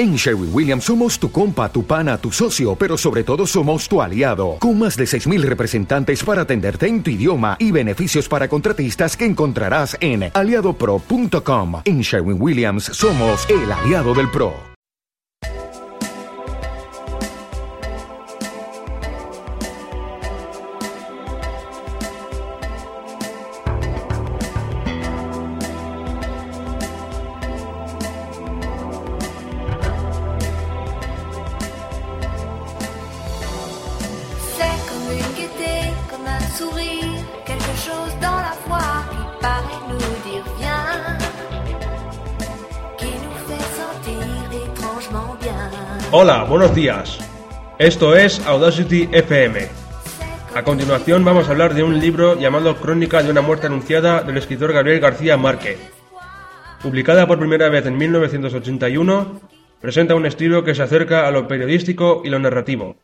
En Sherwin Williams somos tu compa, tu pana, tu socio, pero sobre todo somos tu aliado, con más de 6.000 representantes para atenderte en tu idioma y beneficios para contratistas que encontrarás en aliadopro.com. En Sherwin Williams somos el aliado del PRO. Hola, buenos días. Esto es Audacity FM. A continuación vamos a hablar de un libro llamado Crónica de una muerte anunciada del escritor Gabriel García Márquez. Publicada por primera vez en 1981, presenta un estilo que se acerca a lo periodístico y lo narrativo.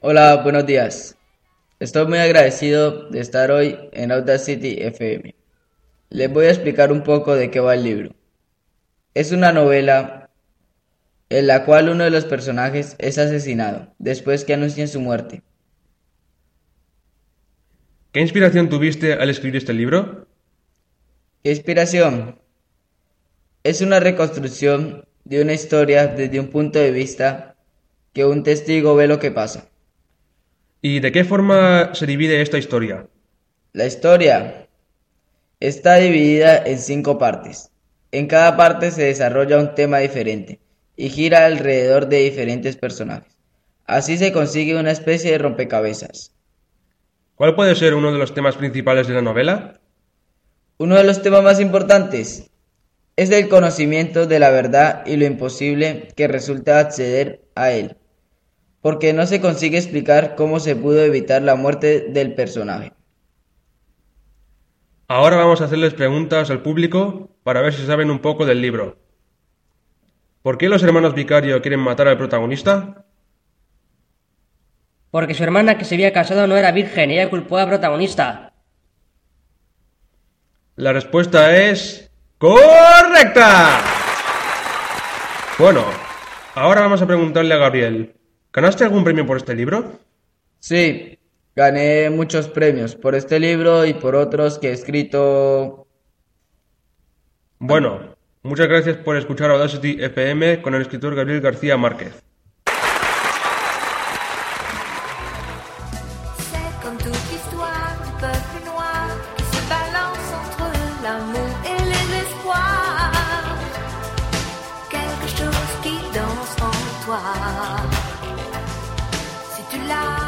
Hola, buenos días. Estoy muy agradecido de estar hoy en Audacity FM. Les voy a explicar un poco de qué va el libro. Es una novela en la cual uno de los personajes es asesinado, después que anuncian su muerte. ¿Qué inspiración tuviste al escribir este libro? ¿Qué inspiración? Es una reconstrucción de una historia desde un punto de vista que un testigo ve lo que pasa. ¿Y de qué forma se divide esta historia? La historia está dividida en cinco partes. En cada parte se desarrolla un tema diferente y gira alrededor de diferentes personajes. Así se consigue una especie de rompecabezas. ¿Cuál puede ser uno de los temas principales de la novela? Uno de los temas más importantes es el conocimiento de la verdad y lo imposible que resulta acceder a él, porque no se consigue explicar cómo se pudo evitar la muerte del personaje. Ahora vamos a hacerles preguntas al público para ver si saben un poco del libro. ¿Por qué los hermanos Vicario quieren matar al protagonista? Porque su hermana que se había casado no era virgen y ella culpó al protagonista. La respuesta es... ¡Correcta! Bueno, ahora vamos a preguntarle a Gabriel. ¿Ganaste algún premio por este libro? Sí, gané muchos premios por este libro y por otros que he escrito. Bueno, Muchas gracias por escuchar Audacity FM con el escritor Gabriel García Márquez. Toi. tu l'as.